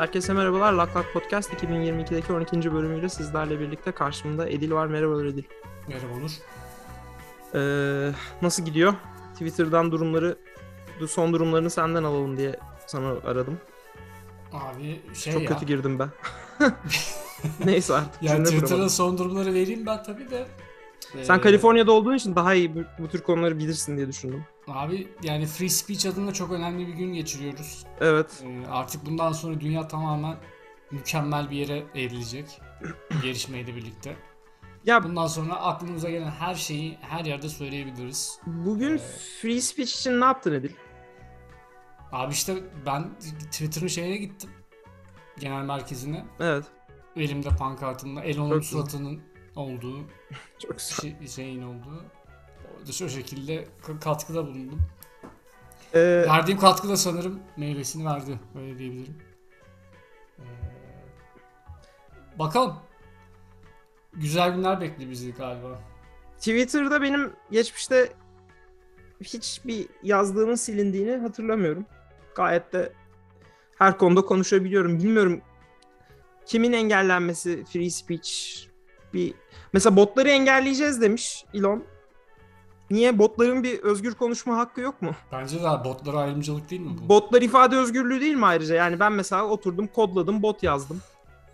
Herkese merhabalar. Lak Lak Podcast 2022'deki 12. bölümüyle sizlerle birlikte karşımda Edil var. Merhabalar Edil. Merhaba Onur. Ee, nasıl gidiyor? Twitter'dan durumları, son durumlarını senden alalım diye sana aradım. Abi şey Çok ya. kötü girdim ben. Neyse artık. Ya cümle Twitter'ın son durumları vereyim ben tabii de. Sen Ee, Kaliforniya'da olduğun için daha iyi bu, bu tür konuları bilirsin diye düşündüm. Abi yani free speech adına çok önemli bir gün geçiriyoruz. Evet. Ee, artık bundan sonra dünya tamamen mükemmel bir yere evrilecek. Gelişmeyle birlikte. Ya Bundan sonra aklımıza gelen her şeyi her yerde söyleyebiliriz. bugün Ee, free speech için ne yaptın Edil? Abi işte ben Twitter'ın şeyine gittim. Genel merkezine. Evet. Elimde pankartımla Elon'un suratının olduğu Çok şey, şeyin olduğu. O şekilde katkıda bulundum. Ee, Verdiğim katkı da sanırım meyvesini verdi. Öyle diyebilirim. Ee, bakalım. Güzel günler bekliyor bizi galiba. Twitter'da benim geçmişte hiçbir yazdığımın silindiğini hatırlamıyorum. Gayet de her konuda konuşabiliyorum. Bilmiyorum kimin engellenmesi free speech bir mesela botları engelleyeceğiz demiş Elon. Niye botların bir özgür konuşma hakkı yok mu? Bence de botlara ayrımcılık değil mi bu? Botlar ifade özgürlüğü değil mi ayrıca? Yani ben mesela oturdum kodladım bot yazdım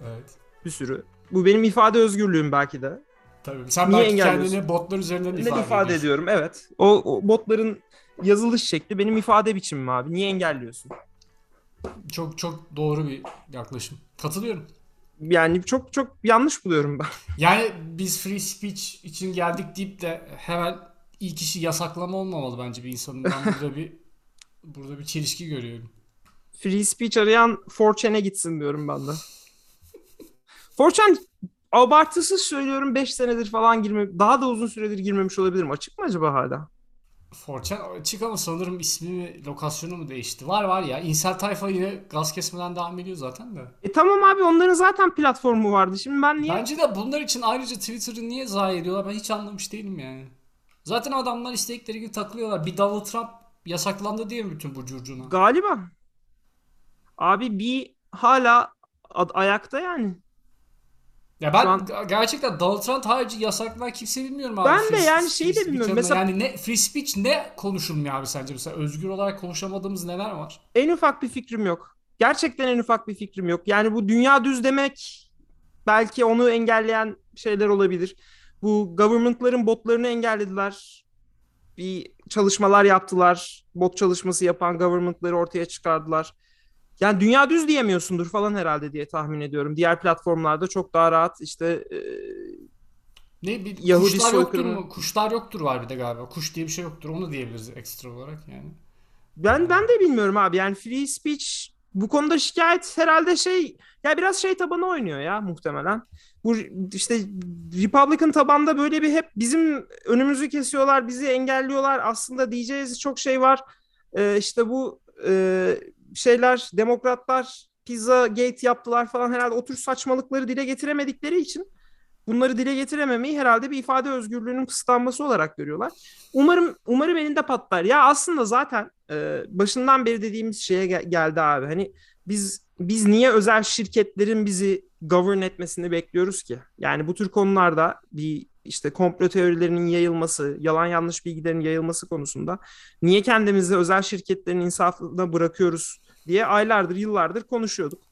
Evet. bir sürü. Bu benim ifade özgürlüğüm belki de. Tabii. Sen Niye belki kendini botlar üzerinden ifade, ifade, ediyorsun. ediyorum evet. O, o botların yazılış şekli benim ifade biçimim abi. Niye engelliyorsun? Çok çok doğru bir yaklaşım. Katılıyorum. Yani çok çok yanlış buluyorum ben. Yani biz free speech için geldik deyip de hemen ilk işi yasaklama olmamalı bence bir insanın. Ben burada bir burada bir çelişki görüyorum. Free speech arayan 4chan'e gitsin diyorum ben de. 4chan abartısız söylüyorum 5 senedir falan girme daha da uzun süredir girmemiş olabilirim. Açık mı acaba hala? Forçan açık ama sanırım ismi mi, lokasyonu mu değişti? Var var ya. İnsel tayfa yine gaz kesmeden devam ediyor zaten de. E tamam abi onların zaten platformu vardı. Şimdi ben niye Bence de bunlar için ayrıca Twitter'ı niye zayi ediyorlar ben hiç anlamış değilim yani. Zaten adamlar istedikleri gibi takılıyorlar. Bir Donald Trump yasaklandı diye mi bütün bu curcuna? galiba abi bir hala ayakta yani. Ya ben an- gerçekten Donald Trump harici yasaklanan kimse bilmiyorum abi. Ben de Free- yani şeyi de bilmiyorum. Mesela- Yani ne free speech ne konuşulmuyor abi sence mesela özgür olarak konuşamadığımız neler var? En ufak bir fikrim yok. Gerçekten en ufak bir fikrim yok. Yani bu dünya düz demek belki onu engelleyen şeyler olabilir. Bu government'ların botlarını engellediler. Bir çalışmalar yaptılar. Bot çalışması yapan government'ları ortaya çıkardılar. Yani dünya düz diyemiyorsundur falan herhalde diye tahmin ediyorum. Diğer platformlarda çok daha rahat işte e, Ne bir Yahudi kuşlar yoktur soykırımı. mu? Kuşlar yoktur var bir de galiba. Kuş diye bir şey yoktur. Onu diyebiliriz ekstra olarak yani. Ben ben de bilmiyorum abi. Yani free speech bu konuda şikayet herhalde şey ya biraz şey tabanı oynuyor ya muhtemelen. Bu işte Republican tabanda böyle bir hep bizim önümüzü kesiyorlar, bizi engelliyorlar. Aslında diyeceğiz çok şey var. Ee, işte bu e, şeyler demokratlar pizza gate yaptılar falan herhalde o tür saçmalıkları dile getiremedikleri için bunları dile getirememeyi herhalde bir ifade özgürlüğünün kısıtlanması olarak görüyorlar. Umarım umarım elinde patlar. Ya aslında zaten e, başından beri dediğimiz şeye gel- geldi abi. Hani biz biz niye özel şirketlerin bizi govern etmesini bekliyoruz ki? Yani bu tür konularda bir işte komplo teorilerinin yayılması, yalan yanlış bilgilerin yayılması konusunda niye kendimizi özel şirketlerin insafına bırakıyoruz diye aylardır, yıllardır konuşuyorduk.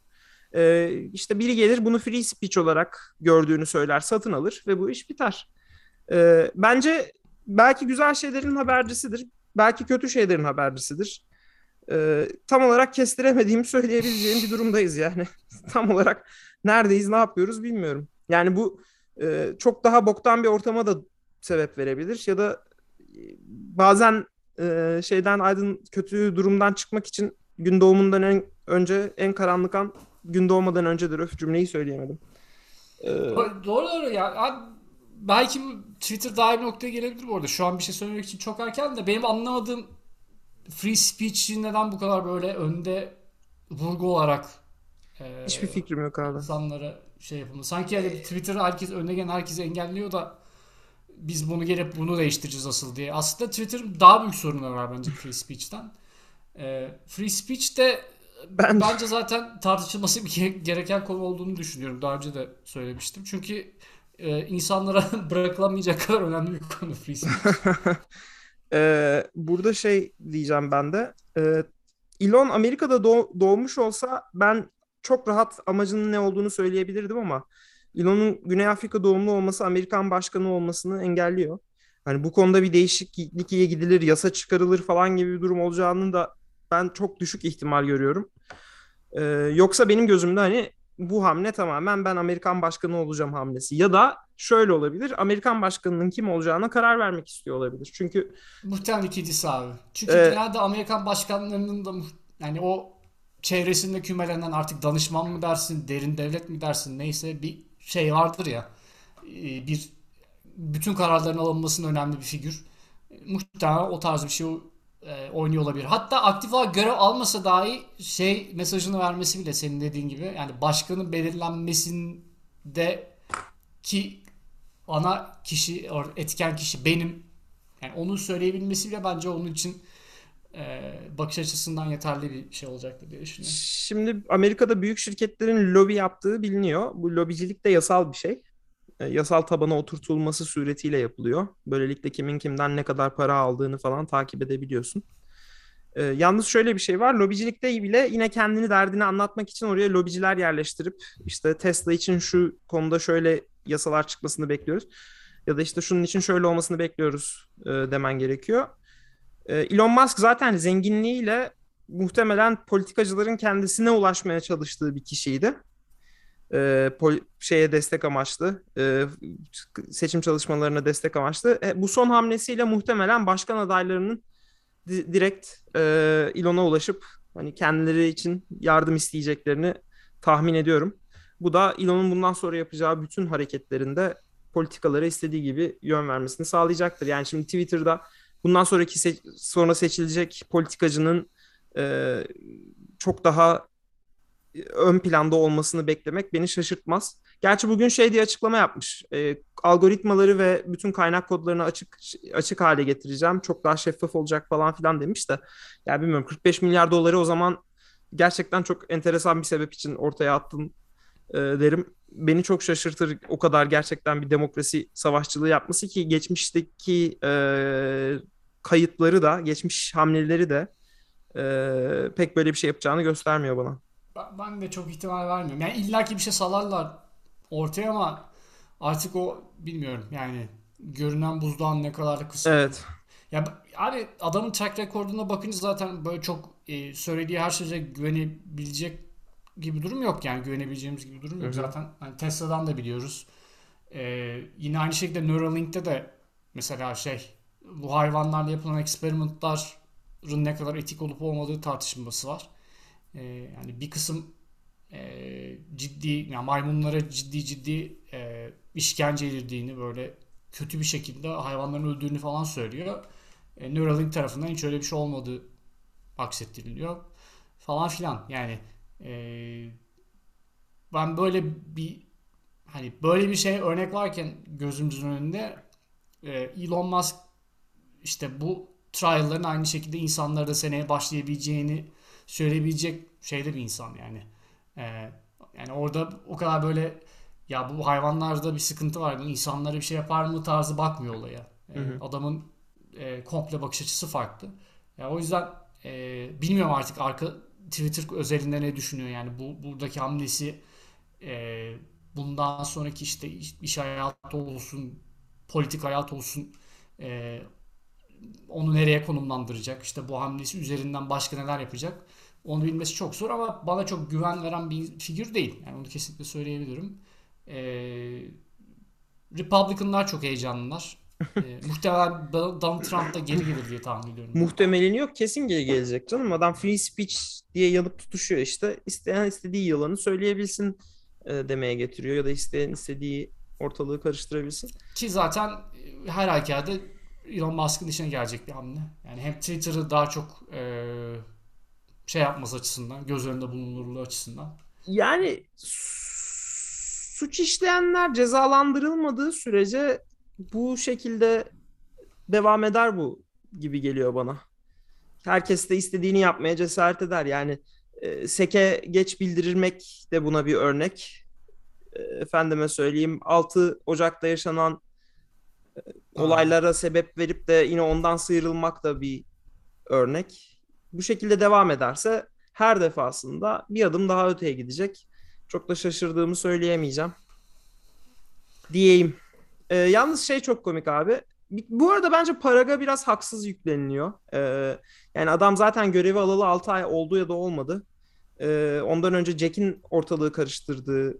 Ee, işte biri gelir bunu free speech olarak gördüğünü söyler, satın alır ve bu iş biter. Ee, bence belki güzel şeylerin habercisidir. Belki kötü şeylerin habercisidir. Ee, tam olarak kestiremediğimi söyleyebileceğim bir durumdayız yani. tam olarak neredeyiz, ne yapıyoruz bilmiyorum. Yani bu e, çok daha boktan bir ortama da sebep verebilir ya da e, bazen e, şeyden aydın kötü durumdan çıkmak için gün doğumundan en, önce en karanlık an gün doğmadan öncedir. Öf cümleyi söyleyemedim. Ee, Doğru doğru ya. Abi, belki Twitter daha iyi noktaya gelebilir bu arada. Şu an bir şey söylemek için çok erken de benim anlamadığım free speech'in neden bu kadar böyle önde vurgu olarak e, hiçbir fikrim yok abi. insanlara şey yapılması. Sanki yani Twitter herkes önde gelen herkesi engelliyor da biz bunu gelip bunu değiştireceğiz asıl diye. Aslında Twitter'ın daha büyük sorunları var bence free speech'ten. Ee, free speech de Ben bence zaten tartışılması gereken konu olduğunu düşünüyorum. Daha önce de söylemiştim. Çünkü e, insanlara bırakılamayacak kadar önemli bir konu free speech. Ee, burada şey diyeceğim ben de. Elon Amerika'da doğ- doğmuş olsa ben çok rahat amacının ne olduğunu söyleyebilirdim ama Elon'un Güney Afrika doğumlu olması Amerikan başkanı olmasını engelliyor. Hani bu konuda bir değişikliğe gidilir, yasa çıkarılır falan gibi bir durum olacağını da ben çok düşük ihtimal görüyorum. Ee, yoksa benim gözümde hani bu hamle tamamen ben Amerikan başkanı olacağım hamlesi. Ya da şöyle olabilir. Amerikan başkanının kim olacağına karar vermek istiyor olabilir. Çünkü Muhtemelen ikincisi abi. Çünkü e, genelde Amerikan başkanlarının da yani o çevresinde kümelenen artık danışman mı dersin, derin devlet mi dersin neyse bir şey vardır ya. E, bir bütün kararların alınmasının önemli bir figür. Muhtemelen o tarz bir şey e, oynuyor olabilir. Hatta aktif olarak görev almasa dahi şey mesajını vermesi bile senin dediğin gibi yani başkanın belirlenmesinde ki ana kişi etken kişi benim yani onun söyleyebilmesi bile bence onun için bakış açısından yeterli bir şey olacaktır diye düşünüyorum. Şimdi Amerika'da büyük şirketlerin lobi yaptığı biliniyor. Bu lobicilik de yasal bir şey. E, yasal tabana oturtulması suretiyle yapılıyor. Böylelikle kimin kimden ne kadar para aldığını falan takip edebiliyorsun. E, yalnız şöyle bir şey var. Lobicilikte bile yine kendini derdini anlatmak için oraya lobiciler yerleştirip işte Tesla için şu konuda şöyle yasalar çıkmasını bekliyoruz. Ya da işte şunun için şöyle olmasını bekliyoruz e, demen gerekiyor. E, Elon Musk zaten zenginliğiyle muhtemelen politikacıların kendisine ulaşmaya çalıştığı bir kişiydi e, pol- şeye destek amaçlı, e, seçim çalışmalarına destek amaçlı. E, bu son hamlesiyle muhtemelen başkan adaylarının di- direkt e, Elon'a ulaşıp hani kendileri için yardım isteyeceklerini tahmin ediyorum. Bu da Elon'un bundan sonra yapacağı bütün hareketlerinde politikalara istediği gibi yön vermesini sağlayacaktır. Yani şimdi Twitter'da bundan sonraki se- sonra seçilecek politikacının e, çok daha ön planda olmasını beklemek beni şaşırtmaz. Gerçi bugün şey diye açıklama yapmış. E, algoritmaları ve bütün kaynak kodlarını açık açık hale getireceğim. Çok daha şeffaf olacak falan filan demiş de. Ya bilmiyorum 45 milyar doları o zaman gerçekten çok enteresan bir sebep için ortaya attın e, derim. Beni çok şaşırtır o kadar gerçekten bir demokrasi savaşçılığı yapması ki geçmişteki e, kayıtları da, geçmiş hamleleri de e, pek böyle bir şey yapacağını göstermiyor bana. Ben de çok ihtimal vermiyorum. Yani illaki bir şey salarlar ortaya ama artık o bilmiyorum yani görünen buzdağın ne kadar da kısa. Evet. Ya abi adamın track record'una bakınca zaten böyle çok e, söylediği her şeye güvenebilecek gibi durum yok yani güvenebileceğimiz gibi durum yok. Hı-hı. Zaten hani Tesla'dan da biliyoruz. Ee, yine aynı şekilde Neuralink'te de mesela şey bu hayvanlarla yapılan eksperimentların ne kadar etik olup olmadığı tartışılması var. E, yani bir kısım e, ciddi yani maymunlara ciddi ciddi e, işkence edildiğini böyle kötü bir şekilde hayvanların öldüğünü falan söylüyor. E, Neuralink tarafından hiç öyle bir şey olmadığı aksettiriliyor falan filan. Yani e, ben böyle bir hani böyle bir şey örnek varken gözümüzün önünde e, Elon Musk işte bu trial'ların aynı şekilde insanlara da seneye başlayabileceğini söyleyebilecek şeyde bir insan yani. Ee, yani orada o kadar böyle ya bu hayvanlarda bir sıkıntı var. insanlara bir şey yapar mı tarzı bakmıyor olaya. Ee, hı hı. Adamın e, komple bakış açısı farklı. Yani o yüzden e, bilmiyorum artık arka Twitter özelinde ne düşünüyor yani bu buradaki hamlesi e, bundan sonraki işte iş, iş hayatı olsun politik hayat olsun e, onu nereye konumlandıracak işte bu hamlesi üzerinden başka neler yapacak onu bilmesi çok zor ama bana çok güven veren bir figür değil. Yani onu kesinlikle söyleyebilirim. Ee, Republicanlar çok heyecanlılar. ee, muhtemelen Donald Trump da geri gelir diye tahmin ediyorum. Muhtemelini yok. Kesin geri gelecek canım. Adam free speech diye yanıp tutuşuyor işte. İsteyen istediği yalanı söyleyebilsin e, demeye getiriyor. Ya da isteyen istediği ortalığı karıştırabilsin. Ki zaten e, her halükarda Elon Musk'ın işine gelecek bir hamle. Yani hem Twitter'ı daha çok e, şey yapması açısından, göz önünde bulunurluğu açısından. Yani suç işleyenler cezalandırılmadığı sürece bu şekilde devam eder bu gibi geliyor bana. Herkes de istediğini yapmaya cesaret eder. Yani E, seke geç bildirilmek de buna bir örnek. E, efendime söyleyeyim 6 Ocak'ta yaşanan olaylara sebep verip de yine ondan sıyrılmak da bir örnek. Bu şekilde devam ederse her defasında bir adım daha öteye gidecek. Çok da şaşırdığımı söyleyemeyeceğim. Diyeyim. Ee, yalnız şey çok komik abi. Bu arada bence Paraga biraz haksız yükleniliyor. Ee, yani adam zaten görevi alalı 6 ay oldu ya da olmadı. Ee, ondan önce Jack'in ortalığı karıştırdığı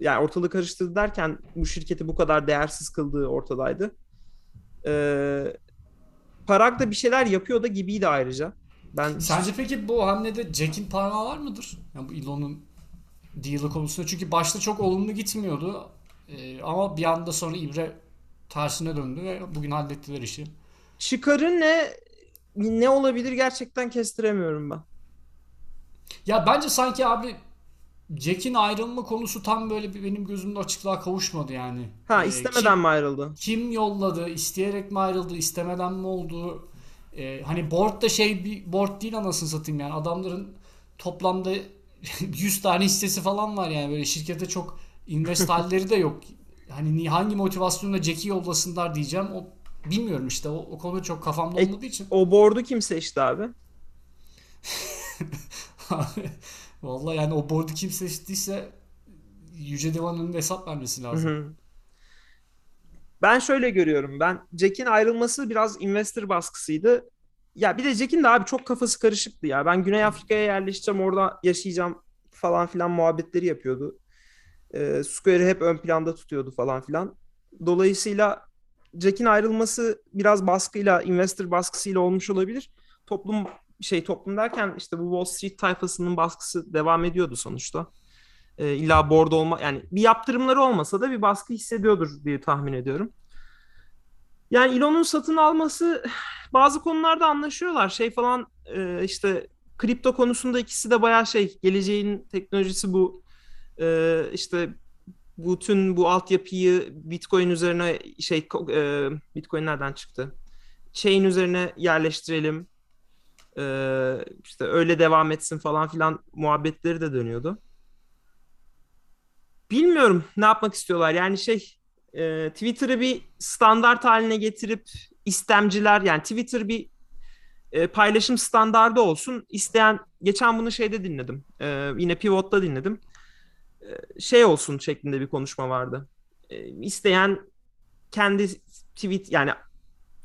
yani ortalığı karıştırdı derken bu şirketi bu kadar değersiz kıldığı ortadaydı. Ee, Parag da bir şeyler yapıyor da gibiydi ayrıca. Ben Sence peki bu hamlede Jack'in parmağı var mıdır? Yani bu Elon'un deal'ı konusunda çünkü başta çok olumlu gitmiyordu. Ee, ama bir anda sonra ibre tersine döndü ve bugün hallettiler işi. çıkarı ne ne olabilir gerçekten kestiremiyorum ben. Ya bence sanki abi Jack'in ayrılma konusu tam böyle benim gözümde açıklığa kavuşmadı yani. Ha Ee, istemeden kim, mi ayrıldı? kim yolladı, isteyerek mi ayrıldı, istemeden mi oldu? Ee, hani board da şey bir board değil anasını satayım yani adamların toplamda 100 tane hissesi falan var yani böyle şirkete çok invest halleri de yok. Hani ni- hangi motivasyonla Jack'i yollasınlar diyeceğim. O bilmiyorum işte o, o konu çok kafamda E- olmadığı için. O board'u kim seçti abi? Vallahi yani o board'u kim seçtiyse Yüce Divan'ın hesap vermesi Hı lazım. hı. Ben şöyle görüyorum. Ben Jack'in ayrılması biraz investor baskısıydı. Ya bir de Jack'in de abi çok kafası karışıktı ya. Ben Güney Afrika'ya yerleşeceğim, orada yaşayacağım falan filan muhabbetleri yapıyordu. Ee, Square'ı hep ön planda tutuyordu falan filan. Dolayısıyla Jack'in ayrılması biraz baskıyla, investor baskısıyla olmuş olabilir. Toplum şey toplum derken işte bu Wall Street tayfasının baskısı devam ediyordu sonuçta. Ee, illa board olma yani bir yaptırımları olmasa da bir baskı hissediyordur diye tahmin ediyorum. Yani Elon'un satın alması bazı konularda anlaşıyorlar. Şey falan e, işte kripto konusunda ikisi de bayağı şey geleceğin teknolojisi bu e, işte bütün bu altyapıyı Bitcoin üzerine şey e, Bitcoin nereden çıktı? Chain üzerine yerleştirelim. E, işte öyle devam etsin falan filan muhabbetleri de dönüyordu. Bilmiyorum ne yapmak istiyorlar. Yani şey e, Twitter'ı bir standart haline getirip istemciler yani Twitter bir e, paylaşım standardı olsun. İsteyen geçen bunu şeyde dinledim. E, yine Pivot'ta dinledim. E, şey olsun şeklinde bir konuşma vardı. E, isteyen kendi tweet yani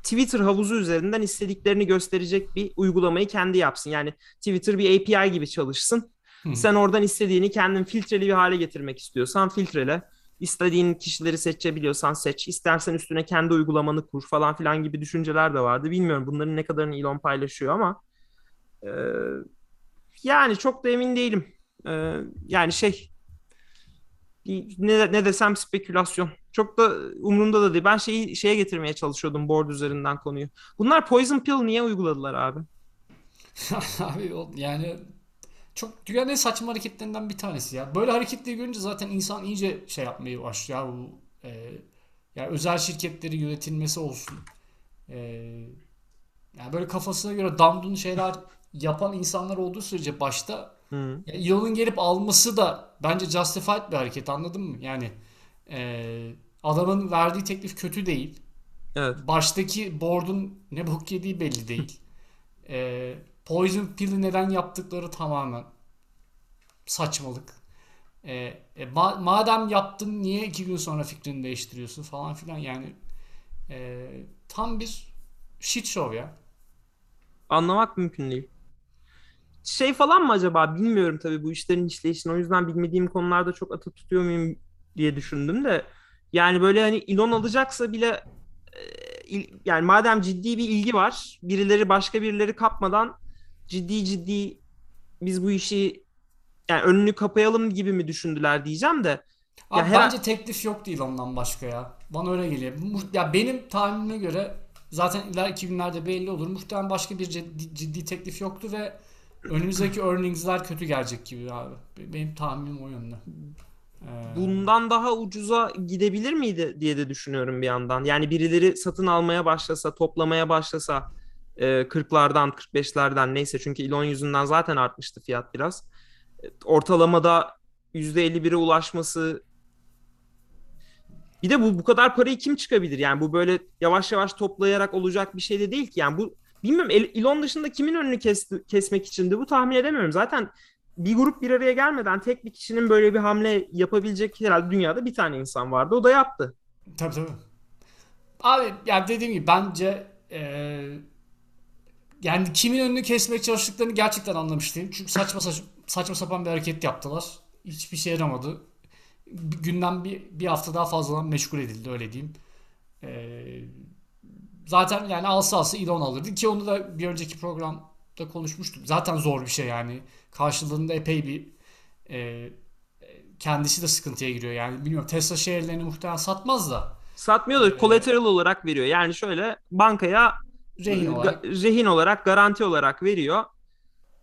Twitter havuzu üzerinden istediklerini gösterecek bir uygulamayı kendi yapsın. Yani Twitter bir API gibi çalışsın. Hı. Sen oradan istediğini kendin filtreli bir hale getirmek istiyorsan filtrele. İstediğin kişileri seçebiliyorsan seç. İstersen üstüne kendi uygulamanı kur falan filan gibi düşünceler de vardı. Bilmiyorum bunların ne kadarını Elon paylaşıyor ama e, yani çok da emin değilim. E, yani şey ne, ne desem spekülasyon. Çok da umurumda da değil. Ben şeyi şeye getirmeye çalışıyordum board üzerinden konuyu. Bunlar Poison Pill niye uyguladılar abi? Abi yani çok dünyanın en saçma hareketlerinden bir tanesi ya. Böyle hareketleri görünce zaten insan iyice şey yapmaya başlıyor. Ya bu e, yani özel şirketleri yönetilmesi olsun. E, yani böyle kafasına göre damdun şeyler yapan insanlar olduğu sürece başta Hı. ya Elon'un gelip alması da bence justified bir hareket anladın mı? Yani e, adamın verdiği teklif kötü değil. Evet. Baştaki board'un ne bok yediği belli değil. Ee, Poison Pill'i neden yaptıkları tamamen saçmalık. Ee, e, ma- madem yaptın niye iki gün sonra fikrini değiştiriyorsun falan filan yani e, tam bir shit show ya. Anlamak mümkün değil. Şey falan mı acaba bilmiyorum tabii bu işlerin işleyişini o yüzden bilmediğim konularda çok atı tutuyor muyum diye düşündüm de yani böyle hani Elon alacaksa bile e, yani madem ciddi bir ilgi var birileri başka birileri kapmadan ciddi ciddi biz bu işi yani önünü kapayalım gibi mi düşündüler diyeceğim de Abi ya her bence teklif yok değil ondan başka ya. Bana öyle geliyor. Ya benim tahminime göre zaten ileriki günlerde belli olur. Muhtemelen başka bir ciddi, ciddi teklif yoktu ve önümüzdeki earnings'ler kötü gelecek gibi abi. Benim tahminim o yönde. Ee, bundan daha ucuza gidebilir miydi diye de düşünüyorum bir yandan. Yani birileri satın almaya başlasa, toplamaya başlasa E, 40'lardan 45'lerden neyse çünkü Elon yüzünden zaten artmıştı fiyat biraz. E, ortalamada %51'e ulaşması bir de bu bu kadar parayı kim çıkabilir? Yani bu böyle yavaş yavaş toplayarak olacak bir şey de değil ki. Yani bu bilmiyorum Elon dışında kimin önünü kesti, kesmek içindi bu tahmin edemiyorum. Zaten bir grup bir araya gelmeden tek bir kişinin böyle bir hamle yapabilecek herhalde dünyada bir tane insan vardı. O da yaptı. Tabii tabii. Abi yani dediğim gibi bence e, yani kimin önünü kesmeye çalıştıklarını gerçekten anlamış değilim. Çünkü saçma saçma, saçma sapan bir hareket yaptılar. Hiçbir şey yaramadı. Günden bir, bir hafta daha fazladan meşgul edildi öyle diyeyim. E, zaten yani alsa alsa Elon alırdı ki onu da bir önceki programda konuşmuştuk. Zaten zor bir şey yani. Karşılığında epey bir e, kendisi de sıkıntıya giriyor. Yani bilmiyorum Tesla şehirlerini muhtemelen satmaz da. Satmıyor da collateral olarak veriyor. Yani şöyle bankaya rehin olarak. rehin olarak, garanti olarak veriyor.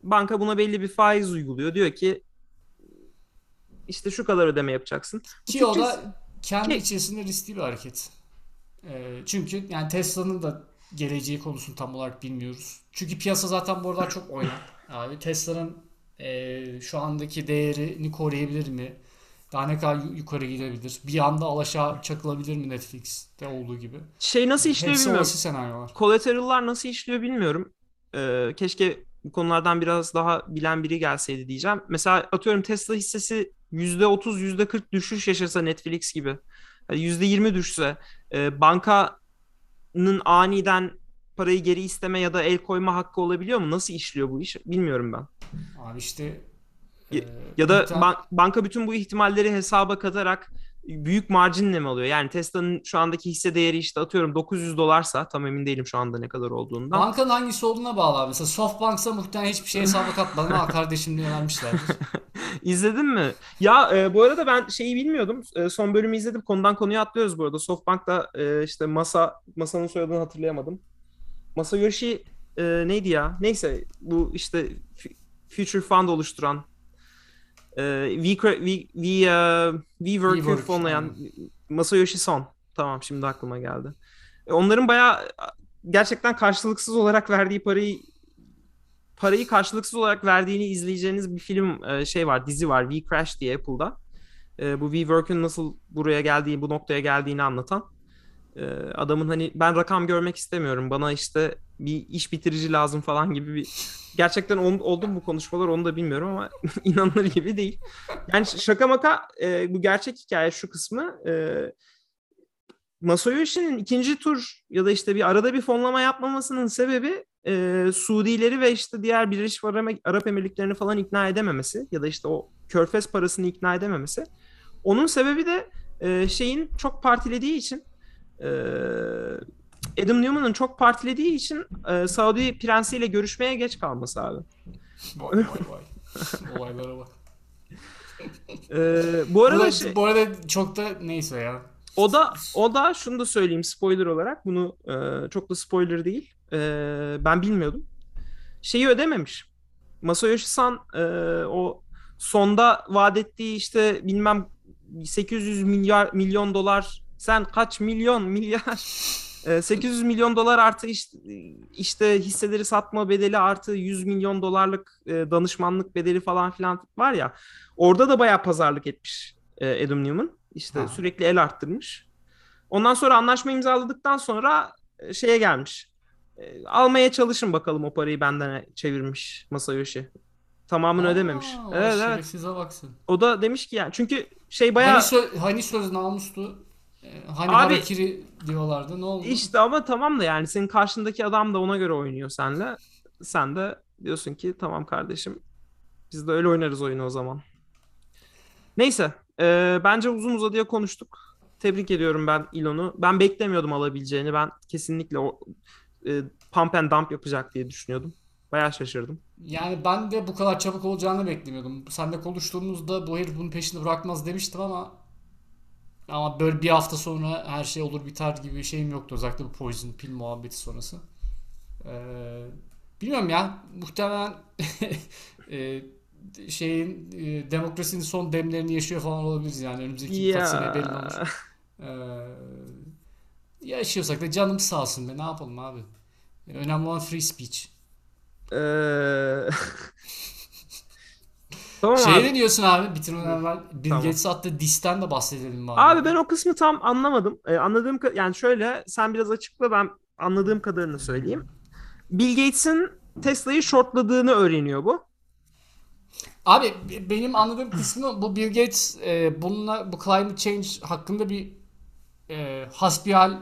Banka buna belli bir faiz uyguluyor. Diyor ki işte şu kadar ödeme yapacaksın. Ki o da kendi ki... içerisinde riskli bir hareket. Ee, çünkü yani Tesla'nın da geleceği konusunu tam olarak bilmiyoruz. Çünkü piyasa zaten bu arada çok oynak. Abi Tesla'nın e, şu andaki değerini koruyabilir mi? Daha ne kadar yukarı gidebilir? Bir anda alaşağı çakılabilir mi Netflix'te olduğu gibi? Şey nasıl işliyor Hepsi bilmiyorum. senaryolar. Collateral'lar nasıl işliyor bilmiyorum. Ee, keşke bu konulardan biraz daha bilen biri gelseydi diyeceğim. Mesela atıyorum Tesla hissesi %30, %40 düşüş yaşasa Netflix gibi. Yani %20 düşse e, bankanın aniden parayı geri isteme ya da el koyma hakkı olabiliyor mu? Nasıl işliyor bu iş? Bilmiyorum ben. Abi işte ya, ya da ban- banka bütün bu ihtimalleri hesaba katarak büyük marjinle mi alıyor? Yani Tesla'nın şu andaki hisse değeri işte atıyorum 900 dolarsa tam emin değilim şu anda ne kadar olduğundan. Bankanın hangisi olduğuna bağlı abi. Mesela Softbank'sa muhtemelen hiçbir şey hesaba katmadan ha kardeşim diye vermişlerdir. İzledin mi? Ya e, bu arada ben şeyi bilmiyordum. E, son bölümü izledim. Konudan konuya atlıyoruz bu arada. Softbank'ta e, işte masa masanın soyadını hatırlayamadım. Masayoshi e, neydi ya? Neyse bu işte Future Fund oluşturan V, V, V, uh, V fonlayan Masayoshi Son. Tamam şimdi aklıma geldi. E, onların bayağı gerçekten karşılıksız olarak verdiği parayı parayı karşılıksız olarak verdiğini izleyeceğiniz bir film e, şey var, dizi var. V Crash diye Apple'da. E, bu WeWork'ün nasıl buraya geldiği, bu noktaya geldiğini anlatan. E, adamın hani ben rakam görmek istemiyorum. Bana işte bir iş bitirici lazım falan gibi bir gerçekten ol, oldu mu bu konuşmalar onu da bilmiyorum ama inanılır gibi değil. Yani şaka maka e, bu gerçek hikaye şu kısmı e, Masayoshi'nin ikinci tur ya da işte bir arada bir fonlama yapmamasının sebebi e, Suudileri ve işte diğer Birleşik Arap Emirlikleri'ni falan ikna edememesi ya da işte o körfez parasını ikna edememesi. Onun sebebi de e, şeyin çok partilediği için e, Adam Newman'ın çok partilediği için e, Saudi prensiyle görüşmeye geç kalması abi. Vay vay vay. Olaylara bak. Ee, bu arada bu, şey, bu arada çok da neyse ya. O da o da şunu da söyleyeyim spoiler olarak bunu e, çok da spoiler değil. E, ben bilmiyordum. Şeyi ödememiş. Masayoshi San e, o sonda vaat ettiği işte bilmem 800 milyar milyon dolar sen kaç milyon milyar 800 milyon dolar artı işte, işte hisseleri satma bedeli artı 100 milyon dolarlık danışmanlık bedeli falan filan var ya. Orada da bayağı pazarlık etmiş Adam Newman. İşte ha. sürekli el arttırmış. Ondan sonra anlaşma imzaladıktan sonra şeye gelmiş. Almaya çalışın bakalım o parayı benden çevirmiş Masayoshi. Tamamını Aa, ödememiş. Evet evet. baksın. O da demiş ki yani çünkü şey bayağı hani, sö- hani söz namustu hani Abi, harakiri diyorlardı ne oldu? İşte ama tamam da yani senin karşındaki adam da ona göre oynuyor senle. Sen de diyorsun ki tamam kardeşim biz de öyle oynarız oyunu o zaman. Neyse e, bence uzun uzadıya konuştuk. Tebrik ediyorum ben Elon'u. Ben beklemiyordum alabileceğini. Ben kesinlikle o e, pump and dump yapacak diye düşünüyordum. Bayağı şaşırdım. Yani ben de bu kadar çabuk olacağını beklemiyordum. Sen de konuştuğumuzda bu herif bunun peşini bırakmaz demiştim ama ama böyle bir hafta sonra her şey olur biter gibi bir şeyim yoktu. Özellikle bu Poison Pill muhabbeti sonrası. Ee, bilmiyorum ya. Muhtemelen e, şeyin e, demokrasinin son demlerini yaşıyor falan olabiliriz yani. Önümüzdeki yeah. birkaç sene belli olur. Ee, yaşıyorsak da canım sağ olsun be. Ne yapalım abi? Önemli olan free speech. Ee... tamam Şeye abi. ne diyorsun abi? Bitirmeden evvel Bill Tamam. Gates'e attığı disten de bahsedelim bari. Abi ben o kısmı tam anlamadım. Ee, anladığım yani şöyle sen biraz açıkla ben anladığım kadarını söyleyeyim. Bill Gates'in Tesla'yı shortladığını öğreniyor bu. Abi benim anladığım kısmı bu Bill Gates e, bununla bu climate change hakkında bir e, hasbihal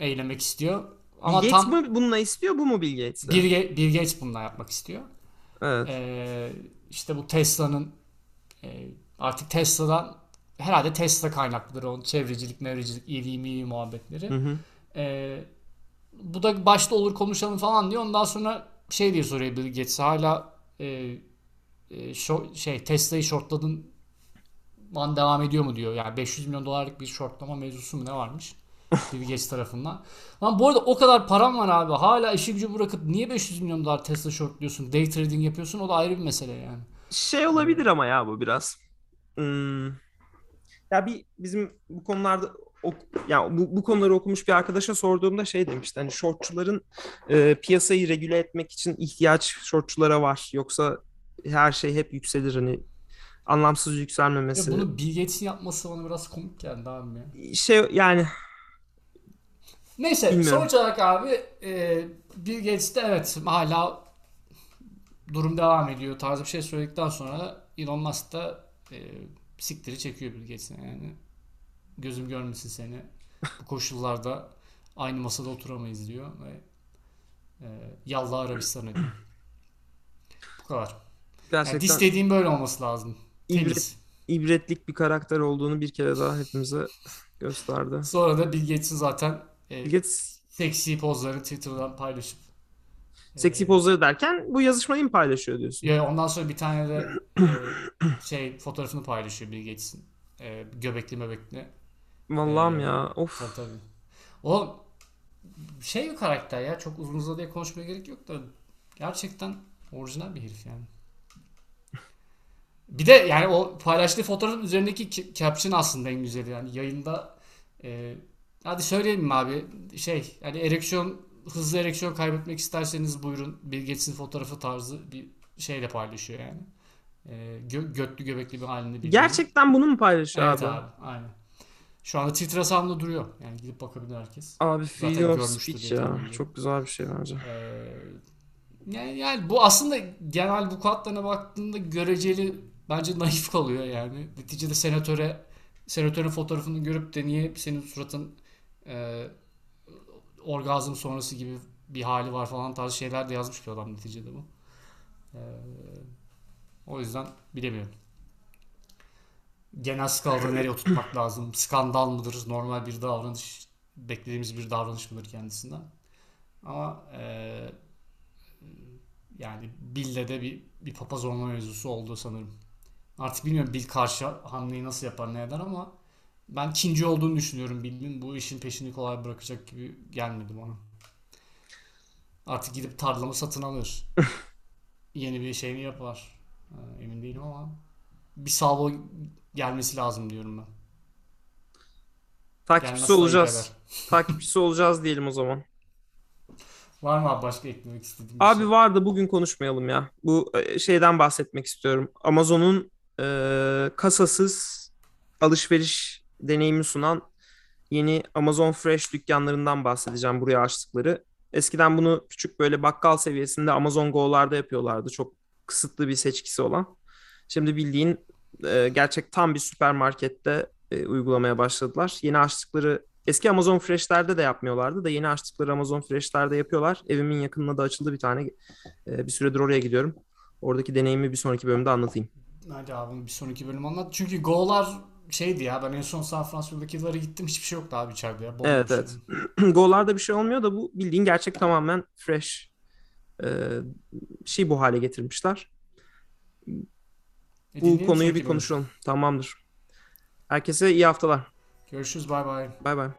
eylemek istiyor. Ama Bill Gates tam mi bununla istiyor bu mu Bill Gates'le? Bill, Bill Gates bununla yapmak istiyor. Evet. E, işte bu Tesla'nın e, artık Tesla'dan herhalde Tesla kaynaklıdır onun çevrecilik, mevrecilik, EV, MV muhabbetleri. Hı hı. E, bu da başta olur konuşalım falan diyor. Ondan sonra şey diye soruyor Bill Gates hala e, e, şo- şey Tesla'yı shortladın man devam ediyor mu diyor. Yani 500 milyon dolarlık bir shortlama mevzusu mu ne varmış? Bill Gates tarafından. Lan bu arada o kadar param var abi. Hala işi gücü bırakıp niye 500 milyon dolar Tesla shortluyorsun? Day trading yapıyorsun. O da ayrı bir mesele yani. Şey olabilir ama ya bu biraz. Hmm. Ya bir bizim bu konularda ok, ya bu, bu konuları okumuş bir arkadaşa sorduğumda şey demişti. Hani shortçuların e, piyasayı regüle etmek için ihtiyaç shortçulara var. Yoksa her şey hep yükselir hani anlamsız Ya yükselmemesi. bunu Bill Gates'in yapması bana biraz komik geldi abi ya. Şey yani Neyse Bilmiyorum. sonuç olarak abi e, Bill Gates de evet hala durum devam ediyor tarzı bir şey söyledikten sonra Elon Musk da e, siktiri çekiyor Bill Gates'e yani. Gözüm görmesin seni. Bu koşullarda aynı masada oturamayız diyor ve e, Yallah Arabistan'a diyor. Bu kadar. Yani gerçekten dis dediğim böyle olması lazım. İbret- Temiz. ibretlik bir karakter olduğunu bir kere daha hepimize gösterdi. Sonra da Bill Gates'in zaten e, Bill Gates seksi pozlarını Twitter'dan paylaşıp seksi e, pozları derken bu yazışmayı mı paylaşıyor diyorsun? Ya ondan sonra bir tane de e, şey fotoğrafını paylaşıyor Bill Gates'in. E, göbekli möbekli. Vallahi Ee, ya? Of. Tabii tabii. O şey bir karakter ya. Çok uzun uzadıya konuşmaya gerek yok da gerçekten orijinal bir herif yani. Bir de yani o paylaştığı fotoğrafın üzerindeki ki- caption aslında en güzeli yani yayında e, hadi söyleyelim mi abi şey yani ereksiyon hızlı ereksiyon kaybetmek isterseniz buyurun Bill Gates'in fotoğrafı tarzı bir şeyle paylaşıyor yani. E, gö- götlü göbekli bir halinde bir Gerçekten bunu mu paylaşıyor Evet abi? abi aynen. Şu anda Twitter hesabında duruyor. Yani gidip bakabilir herkes. Abi Zaten of speech ya. ediyorum. Çok güzel bir şey bence. Ee, yani, yani bu aslında genel vukuatlarına baktığında göreceli bence naif kalıyor yani. Neticede senatöre senatörün fotoğrafını görüp de niye senin suratın e, orgazm sonrası gibi bir hali var falan tarzı şeyler de yazmış bir adam neticede bu. Ee, o yüzden bilemiyorum. Genel skalada nereye oturtmak lazım? Skandal mıdır? Normal bir davranış, beklediğimiz bir davranış mıdır kendisinden? Ama eee, yani Bill'le de bir, bir papaz olma mevzusu oldu sanırım. Artık bilmiyorum Bill karşı hamleyi nasıl yapar ne eder ama ben ikinci olduğunu düşünüyorum Bill'in. Bu işin peşini kolay bırakacak gibi gelmedi bana. Artık gidip tarlamı satın alır. Yeni bir şeyini yapar. Ee, Emin değilim ama bir salvo gelmesi lazım diyorum ben. Takipçisi Gelmezse olacağız. Takipçisi olacağız diyelim o zaman. Var mı abi başka eklemek istediğin Abi şey? vardı bugün konuşmayalım ya. Bu e, şeyden bahsetmek istiyorum. Amazon'un e, kasasız alışveriş deneyimi sunan yeni Amazon Fresh dükkanlarından bahsedeceğim buraya açtıkları. Eskiden bunu küçük böyle bakkal seviyesinde Amazon Go'larda yapıyorlardı. Çok kısıtlı bir seçkisi olan. Şimdi bildiğin e, gerçek tam bir süpermarkette e, uygulamaya başladılar. Yeni açtıkları eski Amazon Fresh'lerde de yapmıyorlardı da yeni açtıkları Amazon Fresh'lerde yapıyorlar. Evimin yakınına da açıldı bir tane. E, bir süredir oraya gidiyorum. Oradaki deneyimi bir sonraki bölümde anlatayım. Hadi abi bir sonraki bölüm anlat. Çünkü Go'lar şeydi ya ben en son San Francisco'daki yıllara gittim hiçbir şey yoktu abi içeride ya. Bomboş Evet, evet. yani. Go'larda bir şey olmuyor da bu bildiğin gerçek tamamen fresh e, şey bu hale getirmişler. E, Bu konuyu bir konuşalım. Tamamdır. Herkese iyi haftalar. Görüşürüz bay bay. Bay bay.